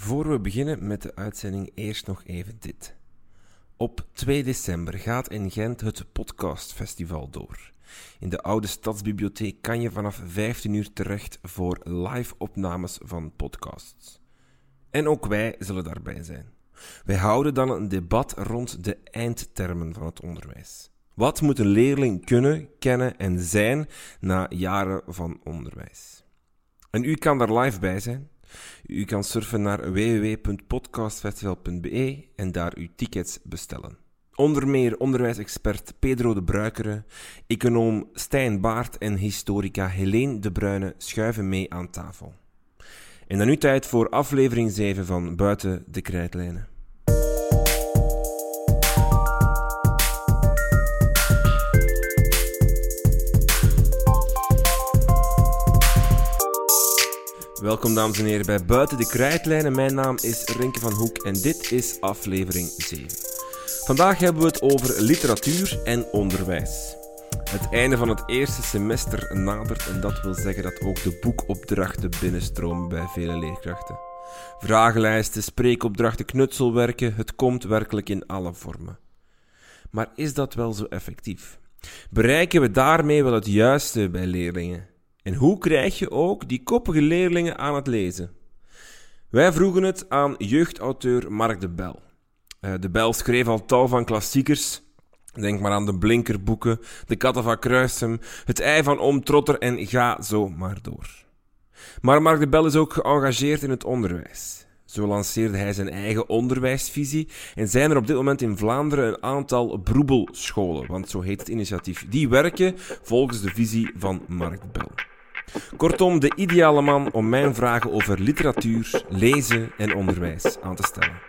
Voor we beginnen met de uitzending, eerst nog even dit. Op 2 december gaat in Gent het Podcastfestival door. In de oude stadsbibliotheek kan je vanaf 15 uur terecht voor live opnames van podcasts. En ook wij zullen daarbij zijn. Wij houden dan een debat rond de eindtermen van het onderwijs. Wat moet een leerling kunnen, kennen en zijn na jaren van onderwijs? En u kan daar live bij zijn. U kan surfen naar www.podcastfestival.be en daar uw tickets bestellen. Onder meer onderwijsexpert Pedro de Bruikere, econoom Stijn Baart en historica Helene de Bruyne schuiven mee aan tafel. En dan nu tijd voor aflevering 7 van Buiten de Krijtlijnen. Welkom dames en heren bij Buiten de Krijtlijnen. Mijn naam is Renke van Hoek en dit is aflevering 7. Vandaag hebben we het over literatuur en onderwijs. Het einde van het eerste semester nadert en dat wil zeggen dat ook de boekopdrachten binnenstromen bij vele leerkrachten. Vragenlijsten, spreekopdrachten, knutselwerken, het komt werkelijk in alle vormen. Maar is dat wel zo effectief? Bereiken we daarmee wel het juiste bij leerlingen? En hoe krijg je ook die koppige leerlingen aan het lezen? Wij vroegen het aan jeugdauteur Mark de Bel. Uh, de Bel schreef al tal van klassiekers. Denk maar aan de Blinkerboeken, de Katten van Kruisem, Het Ei van Oom Trotter en ga zo maar door. Maar Mark de Bel is ook geëngageerd in het onderwijs. Zo lanceerde hij zijn eigen onderwijsvisie en zijn er op dit moment in Vlaanderen een aantal broebelscholen, want zo heet het initiatief. Die werken volgens de visie van Mark de Bel. Kortom, de ideale man om mijn vragen over literatuur, lezen en onderwijs aan te stellen.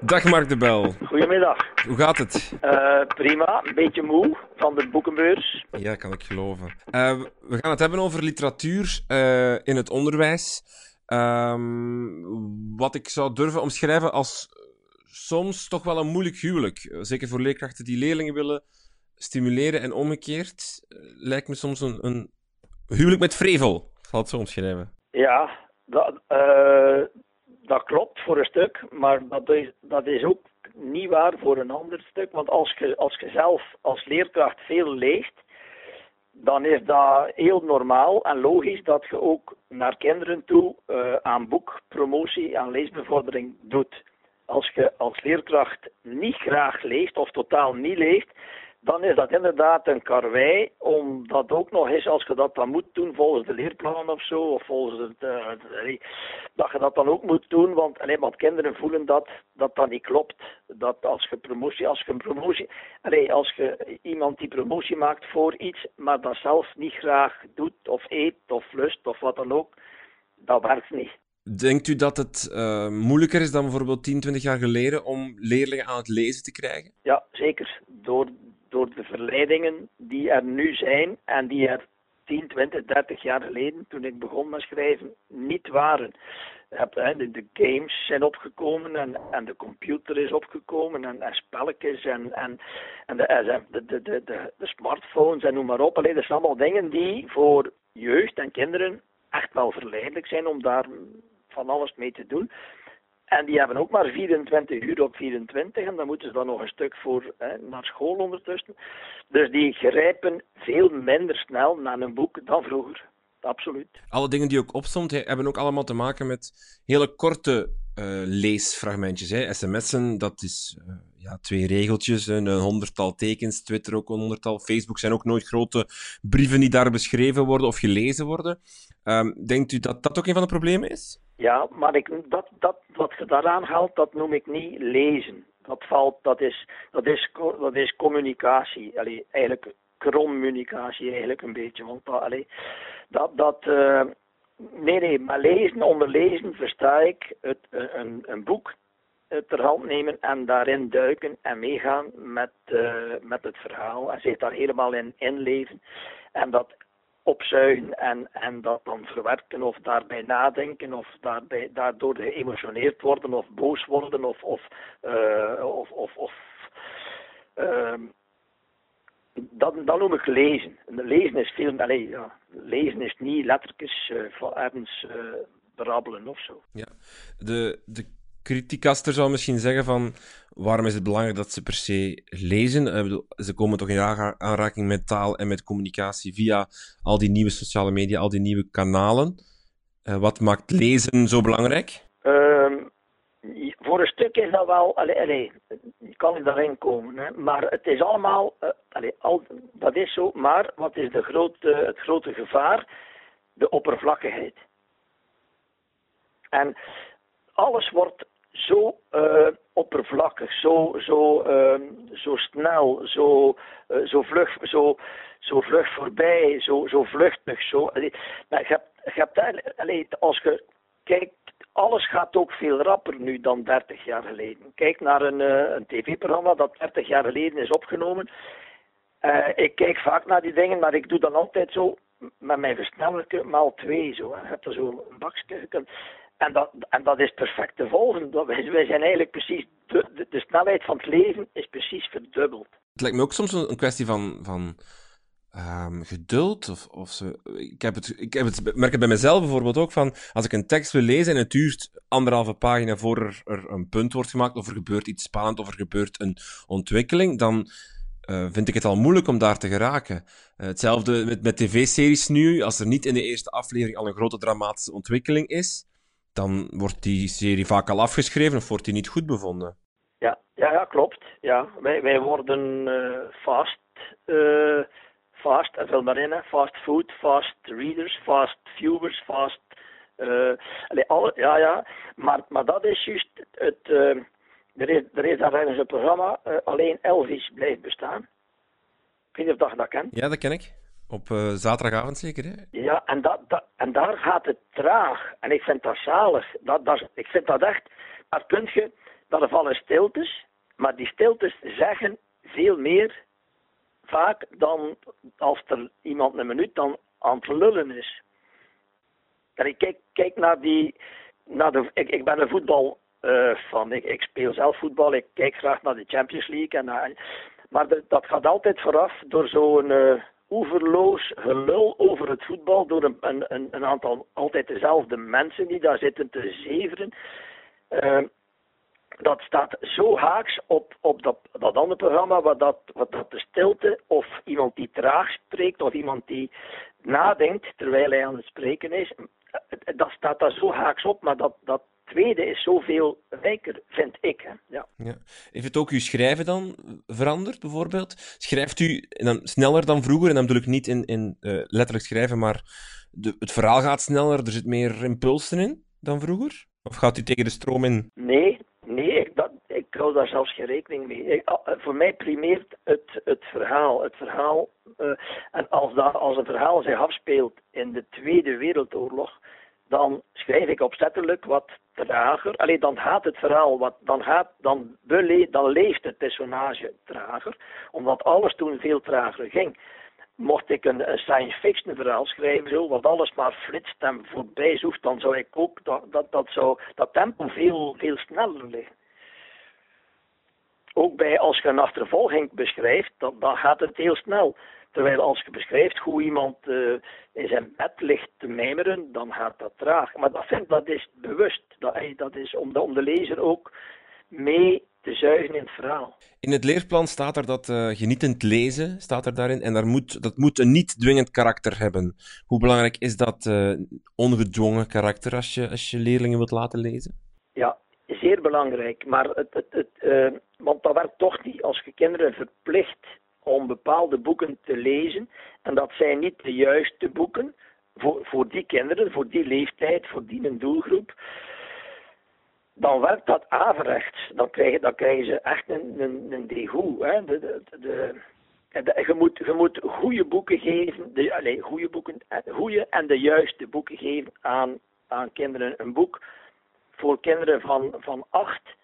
Dag Mark de Bel. Goedemiddag. Hoe gaat het? Uh, prima, een beetje moe van de boekenbeurs. Ja, kan ik geloven. Uh, we gaan het hebben over literatuur uh, in het onderwijs. Um, wat ik zou durven omschrijven als soms toch wel een moeilijk huwelijk. Zeker voor leerkrachten die leerlingen willen stimuleren en omgekeerd uh, lijkt me soms een, een huwelijk met vrevel. Zal het zo omschrijven. Ja, dat, uh, dat klopt voor een stuk, maar dat is, dat is ook niet waar voor een ander stuk. Want als je, als je zelf als leerkracht veel leest, dan is dat heel normaal en logisch dat je ook naar kinderen toe uh, aan boekpromotie, aan leesbevordering doet. Als je als leerkracht niet graag leest of totaal niet leest, dan is dat inderdaad een karwei, omdat ook nog eens, als je dat dan moet doen volgens de leerplan of zo, of volgens het, uh, dat je dat dan ook moet doen, want, alleen, want kinderen voelen dat, dat dat niet klopt. Dat als je promotie, als je een promotie, allee, als je iemand die promotie maakt voor iets, maar dat zelf niet graag doet, of eet, of lust, of wat dan ook, dat werkt niet. Denkt u dat het uh, moeilijker is dan bijvoorbeeld 10, 20 jaar geleden om leerlingen aan het lezen te krijgen? Ja, zeker. Door door de verleidingen die er nu zijn en die er 10, 20, 30 jaar geleden, toen ik begon met schrijven, niet waren. De games zijn opgekomen en, en de computer is opgekomen en, en spelletjes en, en, en de, de, de, de, de, smartphones en noem maar op. Alleen, dat zijn allemaal dingen die voor jeugd en kinderen echt wel verleidelijk zijn om daar van alles mee te doen. En die hebben ook maar 24 uur op 24 en dan moeten ze dan nog een stuk voor hè, naar school ondertussen. Dus die grijpen veel minder snel naar een boek dan vroeger. Absoluut. Alle dingen die ook opstond hebben ook allemaal te maken met hele korte uh, leesfragmentjes. Hè. SMS'en, dat is uh, ja, twee regeltjes, een honderdtal tekens. Twitter ook een honderdtal. Facebook zijn ook nooit grote brieven die daar beschreven worden of gelezen worden. Um, denkt u dat dat ook een van de problemen is? Ja, maar ik, dat, dat, wat je daaraan haalt, dat noem ik niet lezen. Dat, valt, dat, is, dat, is, dat is communicatie. Allee, eigenlijk communicatie eigenlijk een beetje. Want allee, dat, dat, uh, nee, nee, maar lezen, onder lezen versta ik het, een, een boek ter hand nemen en daarin duiken en meegaan met, met het verhaal en zich daar helemaal in inleven. En dat opzuigen en, en dat dan verwerken of daarbij nadenken of daarbij, daardoor geëmotioneerd worden of boos worden of, of, uh, of, of, of uh, dat, dat noem ik lezen. Lezen is veel, allez, ja, lezen is niet letterlijk uh, van ergens uh, brabbelen of zo. Ja, de, de criticaster zou misschien zeggen van waarom is het belangrijk dat ze per se lezen? Uh, ze komen toch in aanraking met taal en met communicatie via al die nieuwe sociale media, al die nieuwe kanalen. wat maakt lezen zo belangrijk? Ehm, voor een stuk is dat wel, allee, kan ik daarin komen, hè, maar het is allemaal, al, dat is zo, maar wat is de grote, het grote gevaar? De oppervlakkigheid. En alles wordt zo oppervlakkig, zo, zo, uh, zo snel, zo, uh, zo, vlug, zo, zo vlug voorbij, zo, zo vluchtig. Zo, als je kijkt alles gaat ook veel rapper nu dan 30 jaar geleden. Kijk naar een, uh, een tv-programma dat 30 jaar geleden is opgenomen. Uh, ik kijk vaak naar die dingen, maar ik doe dan altijd zo met mijn versnellerke maal twee. Zo. Je hebt er zo een. En dat, en dat is perfect te volgen. Wij, zijn eigenlijk precies. De, de, snelheid van het leven is precies verdubbeld. Het lijkt me ook soms een kwestie van. van um, geduld. Of, of ik, heb het, ik heb het, merk het bij mezelf bijvoorbeeld ook van, als ik een tekst wil lezen en het duurt anderhalve pagina voor er, een punt wordt gemaakt, of er gebeurt iets spannend, of er gebeurt een ontwikkeling, dan uh, vind ik het al moeilijk om daar te geraken. Uh, hetzelfde met, met tv-series nu, als er niet in de eerste aflevering al een grote dramatische ontwikkeling is, dan wordt die serie vaak al afgeschreven of wordt die niet goed bevonden. Ja, ja, ja klopt. Ja. Wij, wij worden uh, vast fast, en vul maar in, fast food, fast readers, fast viewers, fast... Uh, alle, ja, ja, maar, maar dat is juist het... Uh, er, is, er is daar ergens een programma, uh, alleen Elvis blijft bestaan. Ik weet niet of je dat kent. Ja, dat ken ik. Op zaterdagavond zeker, hè? Ja, en, dat, en daar gaat het traag. En ik vind dat zalig. Dat, dat, ik vind dat echt... Maar punt je, dat er vallen stiltes, maar die stiltes zeggen veel meer vaak dan als er iemand een minuut dan aan het lullen is. Ik kijk, kijk naar die. Naar de, ik, ik ben een voetbal uh, van. Ik, ik, speel zelf voetbal, ik kijk graag naar de Champions League. En, maar de, dat gaat altijd vooraf door zo'n uh, oeverloos gelul over het voetbal. Door een, een, een, aantal altijd dezelfde mensen die daar zitten te zeveren. Uh, dat staat zo haaks op, op dat, dat andere programma, wat dat, wat dat de stilte of iemand die traag spreekt of iemand die nadenkt terwijl hij aan het spreken is, dat staat daar zo haaks op, maar dat, dat tweede is zoveel rijker, vind ik. Hè. Ja. Ja. Heeft het ook uw schrijven dan veranderd, bijvoorbeeld? Schrijft u dan sneller dan vroeger? En dan bedoel ik niet in, in uh, letterlijk schrijven, maar de, het verhaal gaat sneller, er zit meer impulsen in dan vroeger? Of gaat u tegen de stroom in? Nee, Nee, ik, dat, ik hou daar zelfs geen rekening mee. Eh, voor mij primeert het, het verhaal. Het verhaal uh, en als, dat, als een verhaal zich afspeelt in de Tweede Wereldoorlog, dan schrijf ik opzettelijk wat trager. Alleen dan gaat het verhaal wat, dan, gaat, dan, bele, dan leeft het personage trager, omdat alles toen veel trager ging mocht ik een, science fiction verhaal schrijven, zo, wat alles maar flitst en voorbij zoekt, dan zou ik ook dat, dat, dat, zou, dat tempo veel, veel sneller liggen. Ook bij als je een achtervolging beschrijft, dan, dan gaat het heel snel. Terwijl als je beschrijft hoe iemand uh, in zijn bed ligt te mijmeren, dan gaat dat traag. Maar dat, vind, dat is bewust. Dat, dat is om de, om de lezer ook mee te zuigen in het verhaal. In het leerplan staat er dat uh, genietend lezen, staat er daarin, en daar moet, dat moet een niet dwingend karakter hebben. Hoe belangrijk is dat uh, ongedwongen karakter als je, als je leerlingen wilt laten lezen? Ja, zeer belangrijk. Maar het, het, het, uh, want dat werkt toch niet als je kinderen verplicht om bepaalde boeken te lezen. En dat zijn niet de juiste boeken voor, voor die kinderen, voor die leeftijd, voor die doelgroep dan werkt dat averechts. Dan krijgen, dan krijgen ze echt een, een, een degoe. Hè. De, de, je, moet, je moet goede boeken geven, de, goede boeken, eh, goede en de juiste boeken geven aan, aan kinderen. Een boek voor kinderen van, van acht,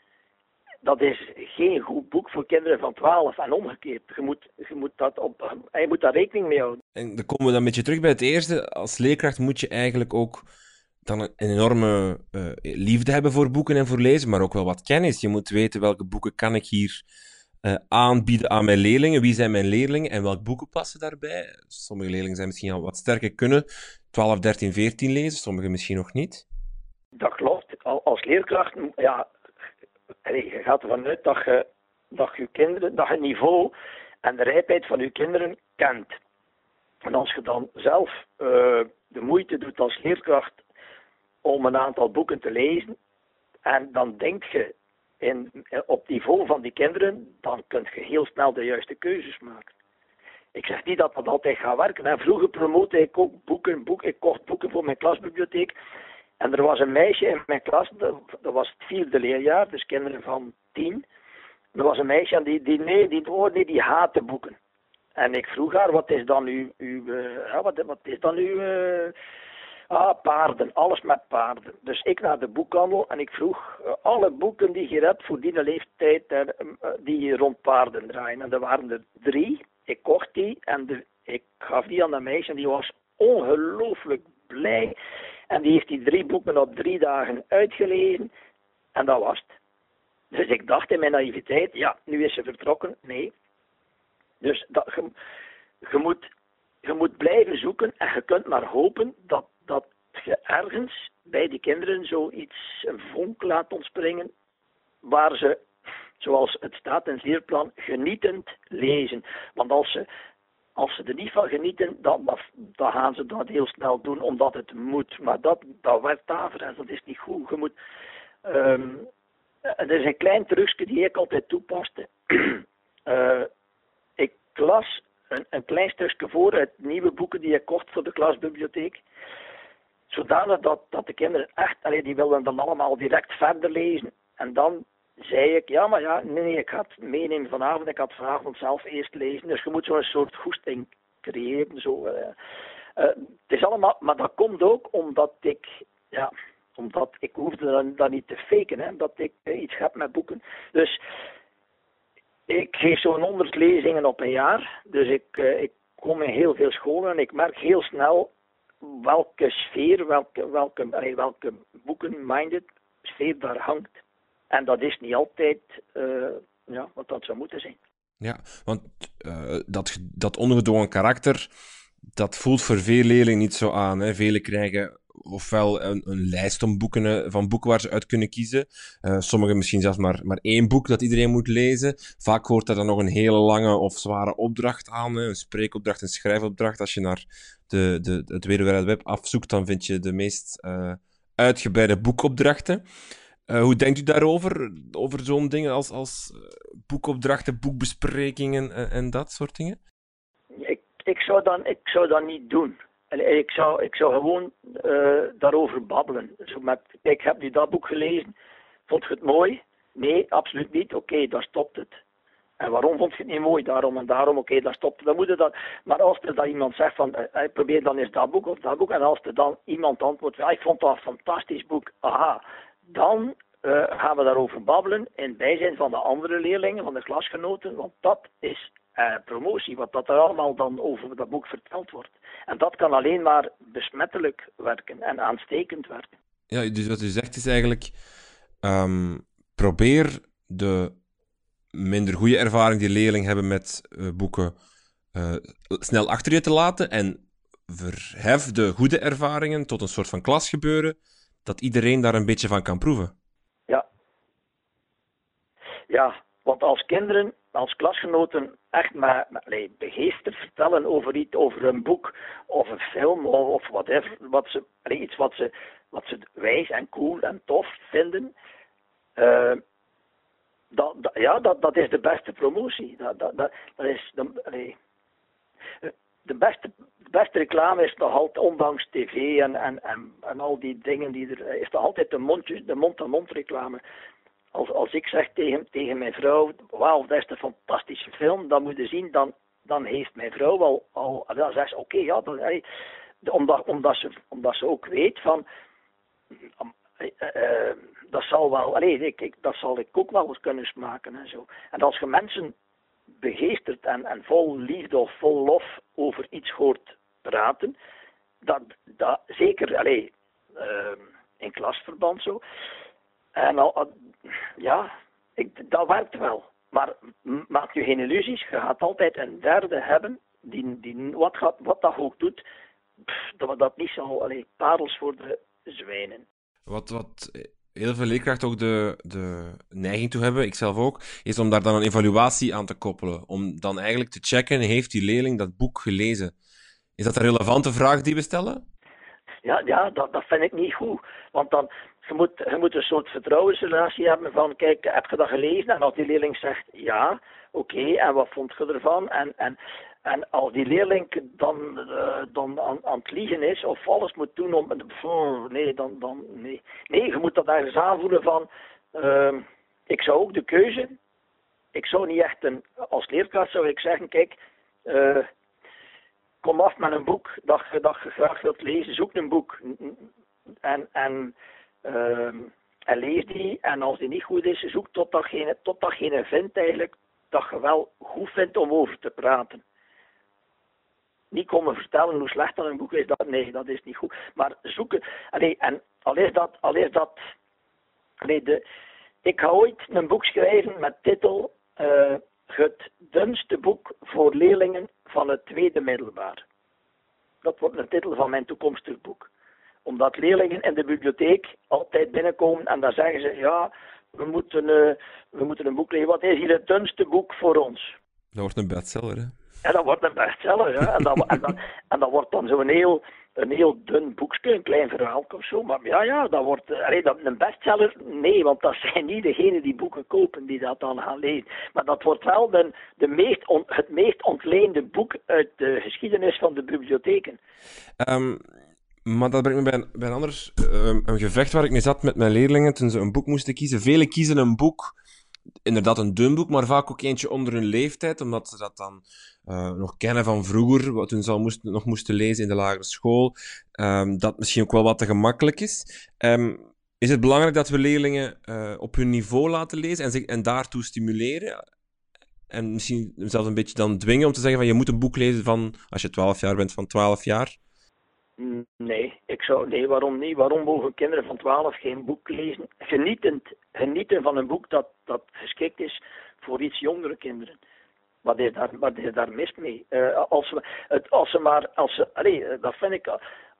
dat is geen goed boek voor kinderen van 12 en omgekeerd. Je moet, je moet, dat op, je moet daar rekening mee houden. En dan komen we dan een beetje terug bij het eerste. Als leerkracht moet je eigenlijk ook dan een enorme uh, liefde hebben voor boeken en voor lezen, maar ook wel wat kennis. Je moet weten welke boeken kan ik hier aanbieden aan mijn leerlingen. Wie zijn mijn leerlingen en welke boeken passen daarbij? Sommige leerlingen zijn misschien al wat sterker kunnen 12, 13, 14 lezen, sommige misschien nog niet. Dat klopt. Als leerkracht, ja, je gaat ervan uit dat je, dat je kinderen, dat je niveau en de rijpheid van je kinderen kent. En als je dan zelf uh, de moeite doet als leerkracht om een aantal boeken te lezen, en dan denk je in, op niveau van die kinderen, dan kun je heel snel de juiste keuzes maken. Ik zeg niet dat dat altijd gaat werken. En vroeger promote ik ook boeken, boeken. Ik kocht boeken voor mijn klasbibliotheek. En er was een meisje in mijn klas, dat, was het vierde leerjaar, dus kinderen van tien. Er was een meisje die, die, nee, die, oh die haatte boeken. En ik vroeg haar, wat is dan uw, uw uh, wat, wat, is dan uw, uh, ah, paarden, alles met paarden. Dus ik naar de boekhandel en ik vroeg uh, alle boeken die je hebt voor die leeftijd die rond paarden draaien. En er waren er drie. Ik kocht die en de, ik gaf die aan dat meisje en die was ongelooflijk blij. En die heeft die drie boeken op drie dagen uitgelezen. En dat was het. Dus ik dacht in mijn naïviteit, ja, nu is ze vertrokken. Nee. Dus dat, je, moet, je moet blijven zoeken en je kunt maar hopen dat, dat je ergens bij die kinderen zoiets, een vonk laat ontspringen, waar ze, zoals het staat in het leerplan, genietend lezen. Want als ze als ze er niet van genieten, dan, dan gaan ze dat heel snel doen omdat het moet. Maar dat, dat werkt averechts, dat is niet goed. Je moet, um, er is een klein trucje die ik altijd toepaste. uh, ik las een, een, klein stukje voor uit nieuwe boeken die ik kocht voor de klasbibliotheek. Zodanig dat, dat de kinderen echt, allee, die wilden dan allemaal direct verder lezen. En dan zei ik, ja, maar ja, nee, nee, ik het meenemen vanavond. Ik had vanavond zelf eerst lezen. Dus je moet zo'n soort goesting creëren. Zo, uh, het is allemaal, maar dat komt ook omdat ik, ja, omdat ik hoefde dan, niet te faken, hè, dat ik uh, iets heb met boeken. Dus ik geef zo'n 100 lezingen op een jaar. Dus ik, ik kom in heel veel scholen en ik merk heel snel welke sfeer, welke, welke, welke boeken-minded sfeer daar hangt. En dat is niet altijd uh, ja, wat dat zou moeten zijn. Ja, want uh, dat, dat ongedwongen karakter, dat voelt voor veel leerlingen niet zo aan. Hè. Velen krijgen ofwel een, een lijst om boeken, van boeken waar ze uit kunnen kiezen. Sommigen misschien zelfs maar, maar één boek dat iedereen moet lezen. Vaak hoort er dan nog een hele lange of zware opdracht aan. Een spreekopdracht, een schrijfopdracht. Als je naar de, de, het Wereld Web afzoekt, dan vind je de meest uitgebreide boekopdrachten. Uh, hoe denkt u daarover? Over zo'n dingen als, als eh, boekopdrachten, boekbesprekingen en, en, dat soort dingen? Ik, ik, zou dan, ik zou dat niet doen. Ik zou, ik zou gewoon uh, daarover babbelen. Zo met, ik heb nu dat boek gelezen. Vond je het mooi? Nee, absoluut niet. Oké, daar stopt het. En waarom vond je het niet mooi? Daarom en daarom, oké, daar stopt het. Moet dat, maar als er dan iemand zegt van, uh, probeer dan eens dat boek of dat boek. En als er dan iemand antwoordt, ja, ik vond dat een fantastisch boek. Aha, dan uh, gaan we daarover babbelen in bijzijn van de andere leerlingen, van de klasgenoten, want dat is uh, promotie, wat dat er allemaal dan over dat boek verteld wordt. En dat kan alleen maar besmettelijk werken en aanstekend werken. Ja, dus wat u zegt is eigenlijk, um, probeer de minder goede ervaring die leerlingen hebben met uh, boeken snel achter je te laten en verhef de goede ervaringen tot een soort van klasgebeuren, dat iedereen daar een beetje van kan proeven. Ja, want als kinderen, als klasgenoten echt met, met begeesterd vertellen over iets, over een boek of een film of, of whatever, wat ze, allee, iets wat ze, wat ze wijs en cool en tof vinden, uh, dat, dat, ja, dat, dat is de beste promotie. Dat, dat, dat, dat is de, allee, de beste, de beste reclame is nog altijd, ondanks tv en, en, en, en al die dingen die er, is toch altijd de mond-to-mond -mond reclame als, als ik zeg tegen, tegen mijn vrouw, wauw, dat is een fantastische film, dan moet je zien, dan, dan heeft mijn vrouw al, al dan zegt ze, oké, ja, dan, omdat, omdat, ze, omdat ze ook weet van, uh, uh, dat zal wel, allee, ik, dat zal ik ook wel eens kunnen smaken en zo. En als je mensen begeesterd en, en vol liefde of vol lof over iets hoort praten, dat, dat zeker, allee, uh, in klasverband zo, en al, ja, ik, dat werkt wel. Maar maak je geen illusies, je gaat altijd een derde hebben die, die wat, wat dat ook doet, pff, dat dat niet zal, alleen parels voor de zwijnen. Wat, wat heel veel leerkrachten ook de, de neiging toe hebben, ik zelf ook, is om daar dan een evaluatie aan te koppelen. Om dan eigenlijk te checken, heeft die leerling dat boek gelezen? Is dat een relevante vraag die we stellen? Ja, ja dat, dat vind ik niet goed. Want dan, je moet, je moet een soort vertrouwensrelatie hebben van, kijk, heb je dat gelezen? En als die leerling zegt, ja, oké, en wat vond je ervan? En, en, en als die leerling dan, uh, dan aan, aan, het liegen is, of alles moet doen om, nee, dan, dan, nee. Nee, je moet dat ergens aanvoelen van, uh, ik zou ook de keuze, ik zou niet echt een, als leerkracht zou ik zeggen, kijk, uh, kom af met een boek dat je, dat je graag wilt lezen, zoek een boek. En, en, uh, en lees die, en als die niet goed is, zoek tot datgene, tot datgene vindt eigenlijk dat je wel goed vindt om over te praten. Niet komen vertellen hoe slecht dat een boek is, dat, nee, dat is niet goed. Maar zoeken, allee, en al is dat, al is dat, allee, de, ik ga ooit een boek schrijven met titel uh, Het dunste boek voor leerlingen van het tweede middelbaar. Dat wordt een titel van mijn toekomstig boek. Omdat leerlingen in de bibliotheek altijd binnenkomen en dan zeggen ze, ja, we moeten, uh, we moeten een boek lezen. Wat is hier het dunste boek voor ons? Dat wordt een bestseller, hè? Ja, dat wordt een bestseller, ja. En dat, en dat, en dat wordt dan zo'n heel, een heel dun boekje, een klein verhaal of zo. Maar ja, ja, dat wordt allee, dat, een bestseller. Nee, want dat zijn niet degenen die boeken kopen die dat dan gaan lezen. Maar dat wordt wel de, de meest het meest ontleende boek uit de geschiedenis van de bibliotheken. Um, maar dat brengt me bij, bij een anders um, een gevecht waar ik mee zat met mijn leerlingen toen ze een boek moesten kiezen. Velen kiezen een boek inderdaad een dun boek, maar vaak ook eentje onder hun leeftijd, omdat ze dat dan uh, nog kennen van vroeger, wat hun moest, nog moesten lezen in de lagere school, um, dat misschien ook wel wat te gemakkelijk is. Um, is het belangrijk dat we leerlingen uh, op hun niveau laten lezen en, zich, en daartoe stimuleren? En misschien zelfs een beetje dan dwingen om te zeggen van je moet een boek lezen van, als je 12 jaar bent, van 12 jaar? Nee, ik zou, nee, waarom niet? Waarom mogen kinderen van 12 geen boek lezen? Genietend, genieten van een boek dat, dat geschikt is voor iets jongere kinderen. Wat is daar, wat is daar mis mee? Uh, als, het, als ze maar, als ze, allee, eh, dat vind ik,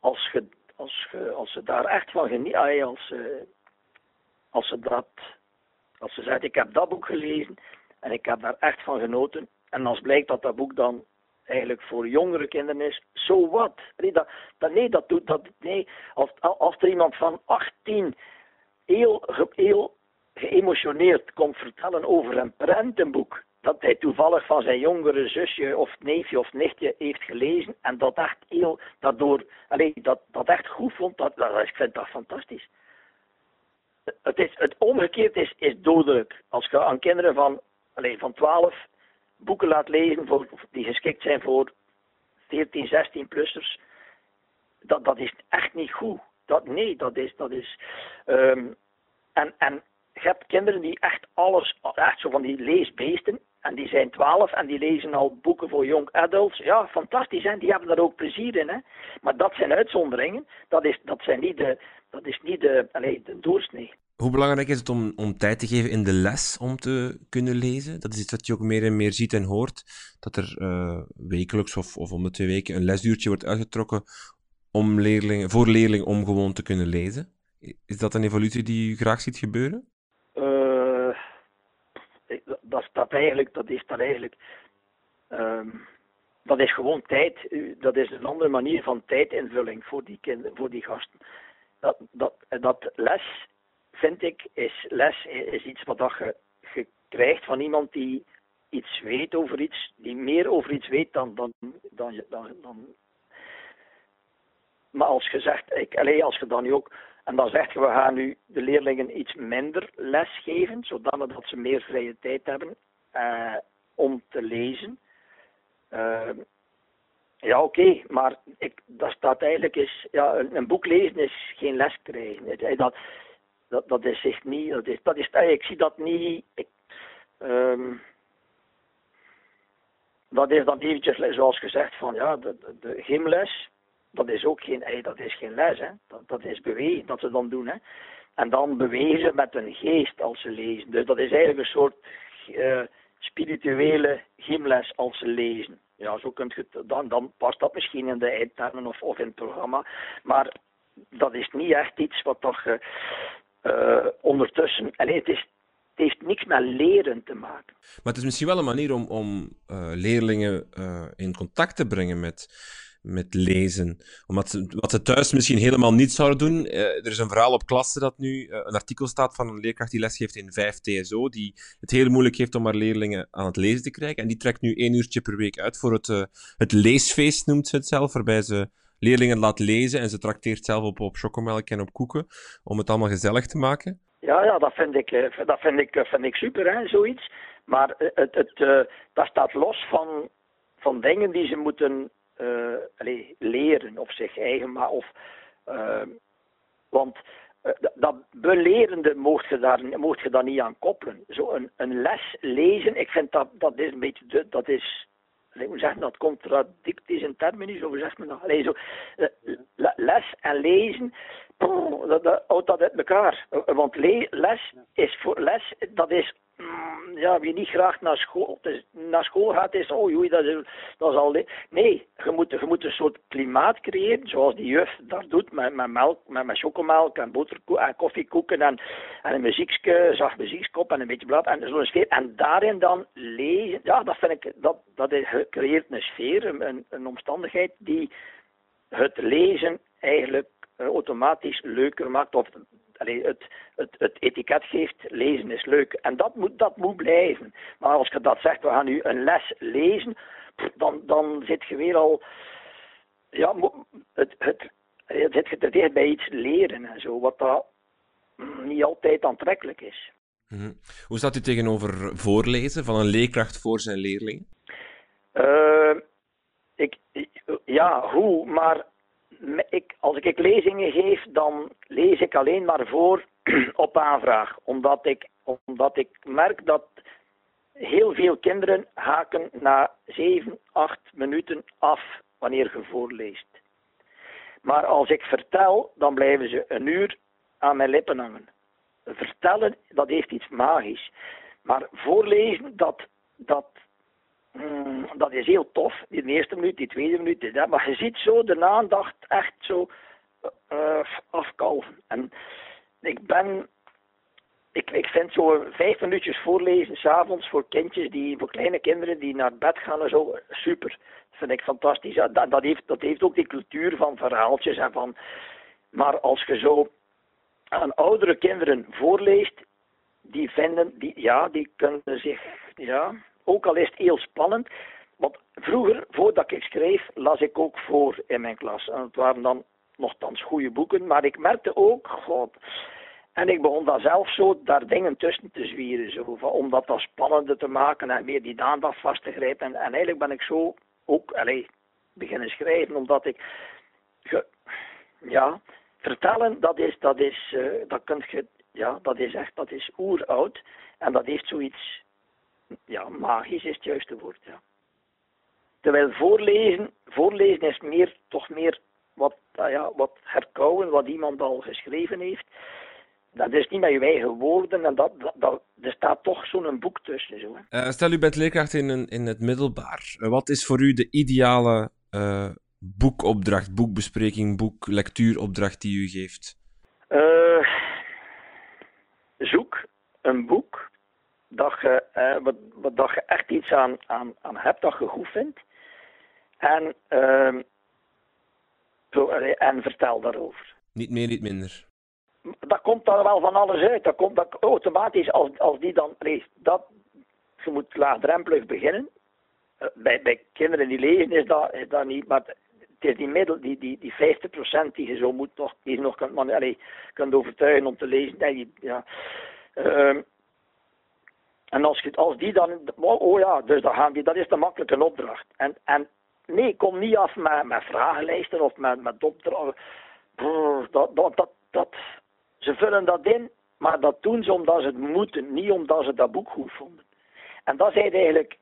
als, ge, als, als ze daar echt van genieten, als, uh, als ze dat, als ze zegt, ik heb dat boek gelezen en ik heb daar echt van genoten. En als blijkt dat dat boek dan eigenlijk voor jongere kinderen is, zo wat. Nee, dat, dat, nee, dat doet dat. Nee, als, als er iemand van 18 heel, heel geëmotioneerd komt vertellen over een prentenboek dat hij toevallig van zijn jongere zusje of neefje of nichtje heeft gelezen en dat echt heel, daardoor, alleen, dat, dat echt goed vond, dat, dat, ik vind dat fantastisch. Het, is, het omgekeerd is, is dodelijk. Als je aan kinderen van, alleen, van 12 boeken laat lezen voor, die geschikt zijn voor 14, 16-plussers, dat, dat is echt niet goed. Dat, nee, dat is. Dat is um, en, en je hebt kinderen die echt alles, echt zo van die leesbeesten, en die zijn 12 en die lezen al boeken voor young adults. Ja, fantastisch, hè? die hebben daar ook plezier in. Hè? Maar dat zijn uitzonderingen, dat is, dat zijn niet de, dat is niet de, allez, de doorsnee. Hoe belangrijk is het om, om tijd te geven in de les om te kunnen lezen? Dat is iets dat je ook meer en meer ziet en hoort. Dat er uh, wekelijks of, of om de twee weken een lesuurtje wordt uitgetrokken om leerlingen, voor leerlingen om gewoon te kunnen lezen. Is dat een evolutie die u graag ziet gebeuren? Dat, dat, eigenlijk, dat is dat eigenlijk. Um, dat is gewoon tijd. Dat is een andere manier van tijdinvulling voor die kinderen, voor die gasten. Dat, dat, dat les vind ik, is les is iets wat je, je krijgt van iemand die iets weet over iets, die meer over iets weet dan, dan, dan, dan, dan maar als je zegt, ik, allez, als je dan nu ook, en dan zegt je, we gaan nu de leerlingen iets minder les geven, zodat dat ze meer vrije tijd hebben uh, om te lezen. Uh, ja, oké, maar ik, dat staat eigenlijk is, ja, een, boek lezen is geen les krijgen. Dat, dat, dat is echt niet, dat is, dat is, ik zie dat niet, um, dat is dan eventjes, zoals gezegd, van ja, de, de, de gymles, dat is ook geen, dat is geen les, hè. Dat, dat is bewegen, dat ze dan doen, hè. En dan bewegen met hun geest als ze lezen. Dus dat is eigenlijk een soort uh, spirituele gymles als lezen. Ja, zo kunt je dan, dan past dat misschien in de eindtermen of, in het programma. Maar dat is niet echt iets wat toch uh, ondertussen. Alleen het, is, heeft niks met leren te maken. Maar het is misschien wel een manier om, om leerlingen in contact te brengen met met lezen. Omdat ze, wat ze thuis misschien helemaal niet zouden doen. Uh, er is een verhaal op klasse dat nu uh, een artikel staat van een leerkracht die lesgeeft in 5 TSO, die het heel moeilijk heeft om haar leerlingen aan het lezen te krijgen. En die trekt nu één uurtje per week uit voor het, uh, het leesfeest, noemt ze het zelf, waarbij ze leerlingen laat lezen en ze trakteert zelf op, op chocomelk en op koeken, om het allemaal gezellig te maken. Ja, ja dat vind ik, dat vind ik, vind ik super, hè, zoiets. Maar het, het, dat staat los van, van dingen die ze moeten allez, leren of zich eigen maar of uh, want uh, dat belerende mocht je, daar, mocht je daar niet aan koppelen. Zo een, een les lezen, ik vind dat, dat is een beetje, de, dat is, ik moet zeggen, dat contradictisch in terminis, of zegt dat? Allee, zo, les en lezen, dat, dat houdt dat uit elkaar. Want le, les is voor les, dat is ja, wie niet graag naar school, dus naar school gaat, is, oh joei, dat is, dat is al... Nee, je moet, je moet een soort klimaat creëren, zoals die juf dat doet, met, met melk, met, met chocomelk en boterkoek en koffiekoeken en, en een muziekje, zacht muziekskop en een beetje blad en zo'n sfeer. En daarin dan lezen, ja, dat vind ik, dat, dat creëert een sfeer, een, een omstandigheid die het lezen eigenlijk uh, automatisch leuker maakt, of allee, het, het, het etiket geeft, lezen is leuk. En dat moet, dat moet blijven. Maar als je dat zegt, we gaan nu een les lezen, dan, dan zit je weer al, ja, het, het, het zit je te dicht bij iets leren en zo, wat dat niet altijd aantrekkelijk is. Mhm. Hoe staat u tegenover voorlezen van een leerkracht voor zijn leerlingen? Uh, ik, ja, hoe, maar ik, als ik lezingen geef, dan lees ik alleen maar voor op aanvraag. Omdat ik, omdat ik merk dat heel veel kinderen haken na 7, 8 minuten af wanneer je voorleest. Maar als ik vertel, dan blijven ze een uur aan mijn lippen hangen. Vertellen, dat heeft iets magisch. Maar voorlezen, dat, dat, Mm, dat is heel tof, die eerste minuut, die tweede minuut. Die, maar je ziet zo de aandacht echt zo uh, afkalven. En ik ben, ik, ik vind zo vijf minuutjes voorlezen s'avonds voor kindjes, die, voor kleine kinderen die naar bed gaan en zo, super. Dat vind ik fantastisch. Dat, dat, heeft, dat heeft ook die cultuur van verhaaltjes en van... Maar als je zo aan oudere kinderen voorleest, die vinden, die, ja, die kunnen zich, ja, ook al is het heel spannend. Want vroeger, voordat ik schreef, las ik ook voor in mijn klas. En het waren dan nogthans goede boeken, maar ik merkte ook, god, en ik begon dan zelf zo daar dingen tussen te zwieren, zo, om dat dan spannender te maken en meer die aandacht vast te grijpen. En, en eigenlijk ben ik zo ook allez, beginnen schrijven, omdat ik, ja, vertellen, dat is, dat is, uh, dat kunt je, ja, dat is echt, dat is oeroud. En dat heeft zoiets ja, magisch is het juiste woord, ja. Terwijl voorlezen, voorlezen is meer, toch meer wat, ah ja, wat herkauwen, wat iemand al geschreven heeft. Dat is niet met je eigen woorden en dat, dat, er staat toch zo'n boek tussen. Zo, uh, stel, u bent leerkracht in, een, in het middelbaar. Uh, wat is voor u de ideale uh, boekopdracht, boekbespreking, boeklectuuropdracht die u geeft? zoek een boek dat je, eh, wat, wat, dat je echt iets aan, aan, aan hebt dat je goed vindt. En, uh, zo, en vertel daarover. Niet meer, niet minder. Dat komt dan wel van alles uit. Dat komt dat, automatisch als, als die dan leest. Dat, je moet laagdrempelig beginnen. Uh, bij, bij kinderen die lezen is dat, is dat niet. Maar het is die middel, die, die, die 50% die je zo moet nog, die je nog kunt, man, allez, kunt overtuigen om te lezen. Nee, ja. Uh, en als, je, als die dan, oh, oh ja, dus dan gaan die, dat is de makkelijke opdracht. En, en nee, kom niet af met, met vragenlijsten of met, met opdrachten. Dat, dat, dat, dat, ze vullen dat in, maar dat doen ze omdat ze het moeten, niet omdat ze dat boek goed vonden. En dat zijn eigenlijk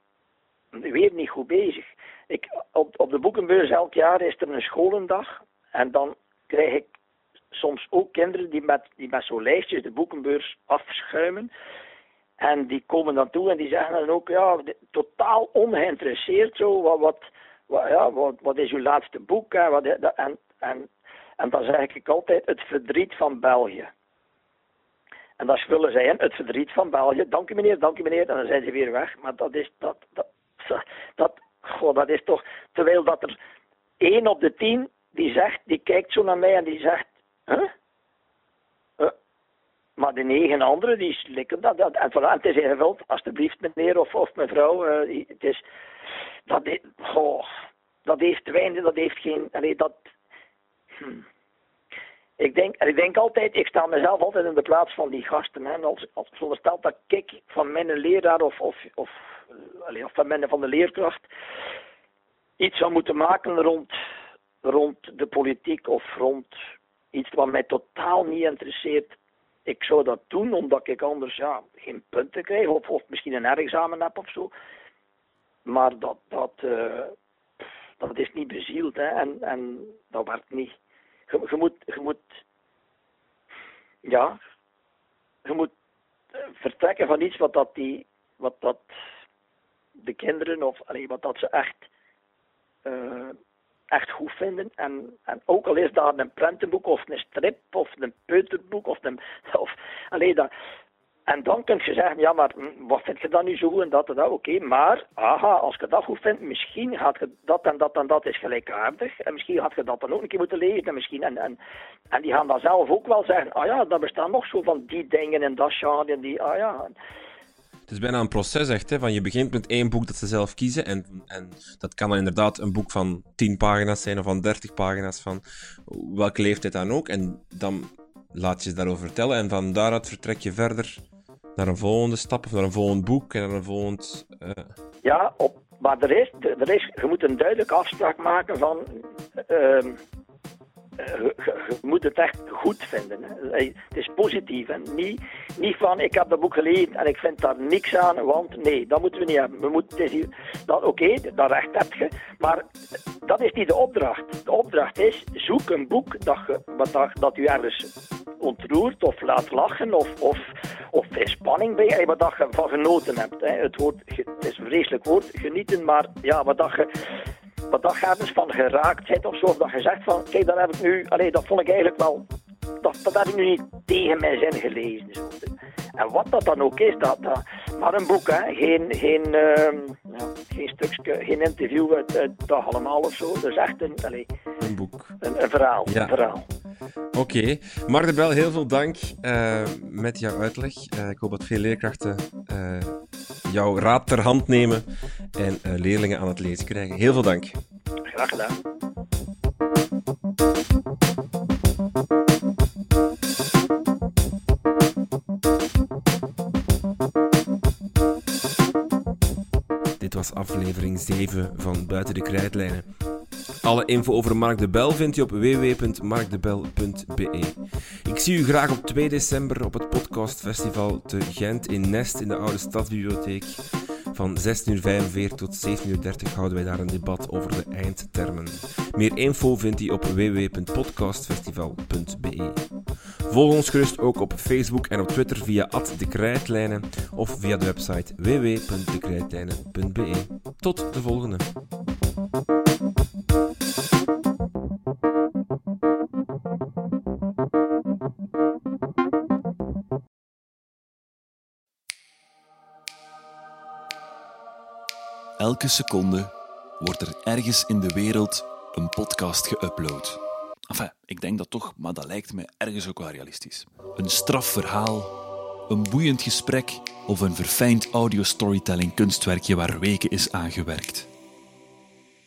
weer niet goed bezig. Ik, op, op de boekenbeurs elk jaar is er een scholendag en dan krijg ik soms ook kinderen die met, die met zo'n lijstjes de boekenbeurs afschuimen. En die komen dan toe en die zeggen dan ook, ja, totaal ongeïnteresseerd zo, wat, wat, wat ja, wat, wat is uw laatste boek? Hè? Wat, en, en, en dan zeg ik altijd het verdriet van België. En dat willen zij het verdriet van België. Dank u meneer, dank u meneer. En dan zijn ze weer weg. Maar dat is, dat, dat, dat, goh, dat is toch, terwijl dat er één op de tien die zegt, die kijkt zo naar mij en die zegt? Maar de negen anderen, die slikken dat. dat en, voilà, het is ingevuld, alstublieft meneer of, of mevrouw. Uh, het is, dat, is, oh, dat heeft weinig, dat heeft geen... Allee, dat, hm. Ik denk, ik denk altijd, ik sta mezelf altijd in de plaats van die gasten. Hè. Als, als verondersteld dat ik van mijn leraar of, of, of, of van, mijn, van de leerkracht iets zou moeten maken rond, rond de politiek of rond iets wat mij totaal niet interesseert ik zou dat doen omdat ik anders ja, geen punten krijg of, of misschien een examen heb of zo. Maar dat, dat, uh, dat is niet bezield hè, en, en dat werkt niet. Je, moet, je moet, ja, je moet eh, vertrekken van iets wat dat, die, wat dat de kinderen of allee, wat dat ze echt goed vinden. En, en ook al is daar een prentenboek of een strip of een peuterboek of een... Of, alleen dat, en dan kun je zeggen, ja, maar hm, wat vind je dan nu zo en dat en dat, oké, maar, aha, als je dat goed vindt, misschien gaat je dat en dat en dat is gelijkaardig, en misschien gaat je dat dan ook een keer moeten lezen, en misschien, en, en, en die gaan dan zelf ook wel zeggen, ah ja, er bestaan nog zo van die dingen en dat genre, en die, ah ja, het is bijna een proces echt, hè, van je begint met één boek dat ze zelf kiezen en, en dat kan dan inderdaad een boek van 10 pagina's zijn of van 30 pagina's van welke leeftijd dan ook. En dan laat je ze daarover vertellen en van daaruit vertrek je verder naar een volgende stap of naar een volgend boek en naar een volgend... Uh... Ja, op, maar er is, er is, je moet een duidelijke afspraak maken van... Uh, je, moet het echt goed vinden. Hè. Het is positief. en Niet, niet van ik heb dat boek gelezen en ik vind daar niks aan, want nee, dat moeten we niet hebben. We moeten, oké, dat recht heb je, maar dat is niet de opdracht. De opdracht is, zoek een boek dat, je, dat, dat u ergens ontroert of laat lachen of, of, of in spanning bij, wat dat je van genoten hebt. Hè. Het, woord, is een vreselijk woord, genieten, maar ja, wat dat je wat dat gaat dus van geraaktheid of zo, of dat je zegt van, kijk, dat heb ik nu, allee, dat vond ik eigenlijk wel, dat, dat heb ik nu niet tegen mijn zin gelezen. Zo. En wat dat dan ook is, dat, dat maar een boek, hè, geen, geen, uh, ja, geen stukje, geen interview uit, uit Dag Allemaal of zo, dus echt een, allee, een boek. Een, een verhaal, ja. een verhaal. Oké, okay. Mark de Bel, heel veel dank uh, met jouw uitleg. Uh, ik hoop dat veel leerkrachten uh, jouw raad ter hand nemen en leerlingen aan het lezen krijgen. Heel veel dank. Graag gedaan. Dit was aflevering 7 van Buiten de Krijtlijnen. Alle info over Mark de Bel vind je op www.markdebel.be. Ik zie u graag op 2 december op het podcastfestival te Gent in Nest in de oude stadsbibliotheek. Van 16.45 tot 17.30 houden wij daar een debat over de eindtermen. Meer info vindt u op www.podcastfestival.be. Volg ons gerust ook op Facebook en op Twitter via de Krijtlijnen of via de website www.dekrijtlijnen.be. Tot de volgende. Elke seconde wordt er ergens in de wereld een podcast geüpload. Enfin, ik denk dat toch, maar dat lijkt me ergens ook wel realistisch. Een straf verhaal, een boeiend gesprek of een verfijnd audio-storytelling kunstwerkje waar weken is aangewerkt.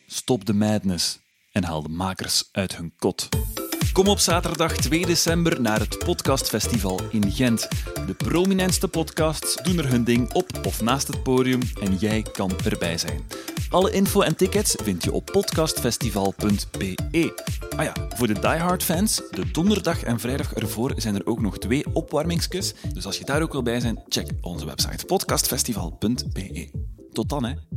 Stop de madness en haal de makers uit hun kot. Kom op zaterdag 2 december naar het Podcastfestival in Gent. De prominentste podcasts doen er hun ding op of naast het podium en jij kan erbij zijn. Alle info en tickets vind je op podcastfestival.be. Ah ja, voor de diehard fans, de donderdag en vrijdag ervoor zijn er ook nog twee opwarmingskus. Dus als je daar ook wil bij zijn, check onze website podcastfestival.be. Tot dan hè.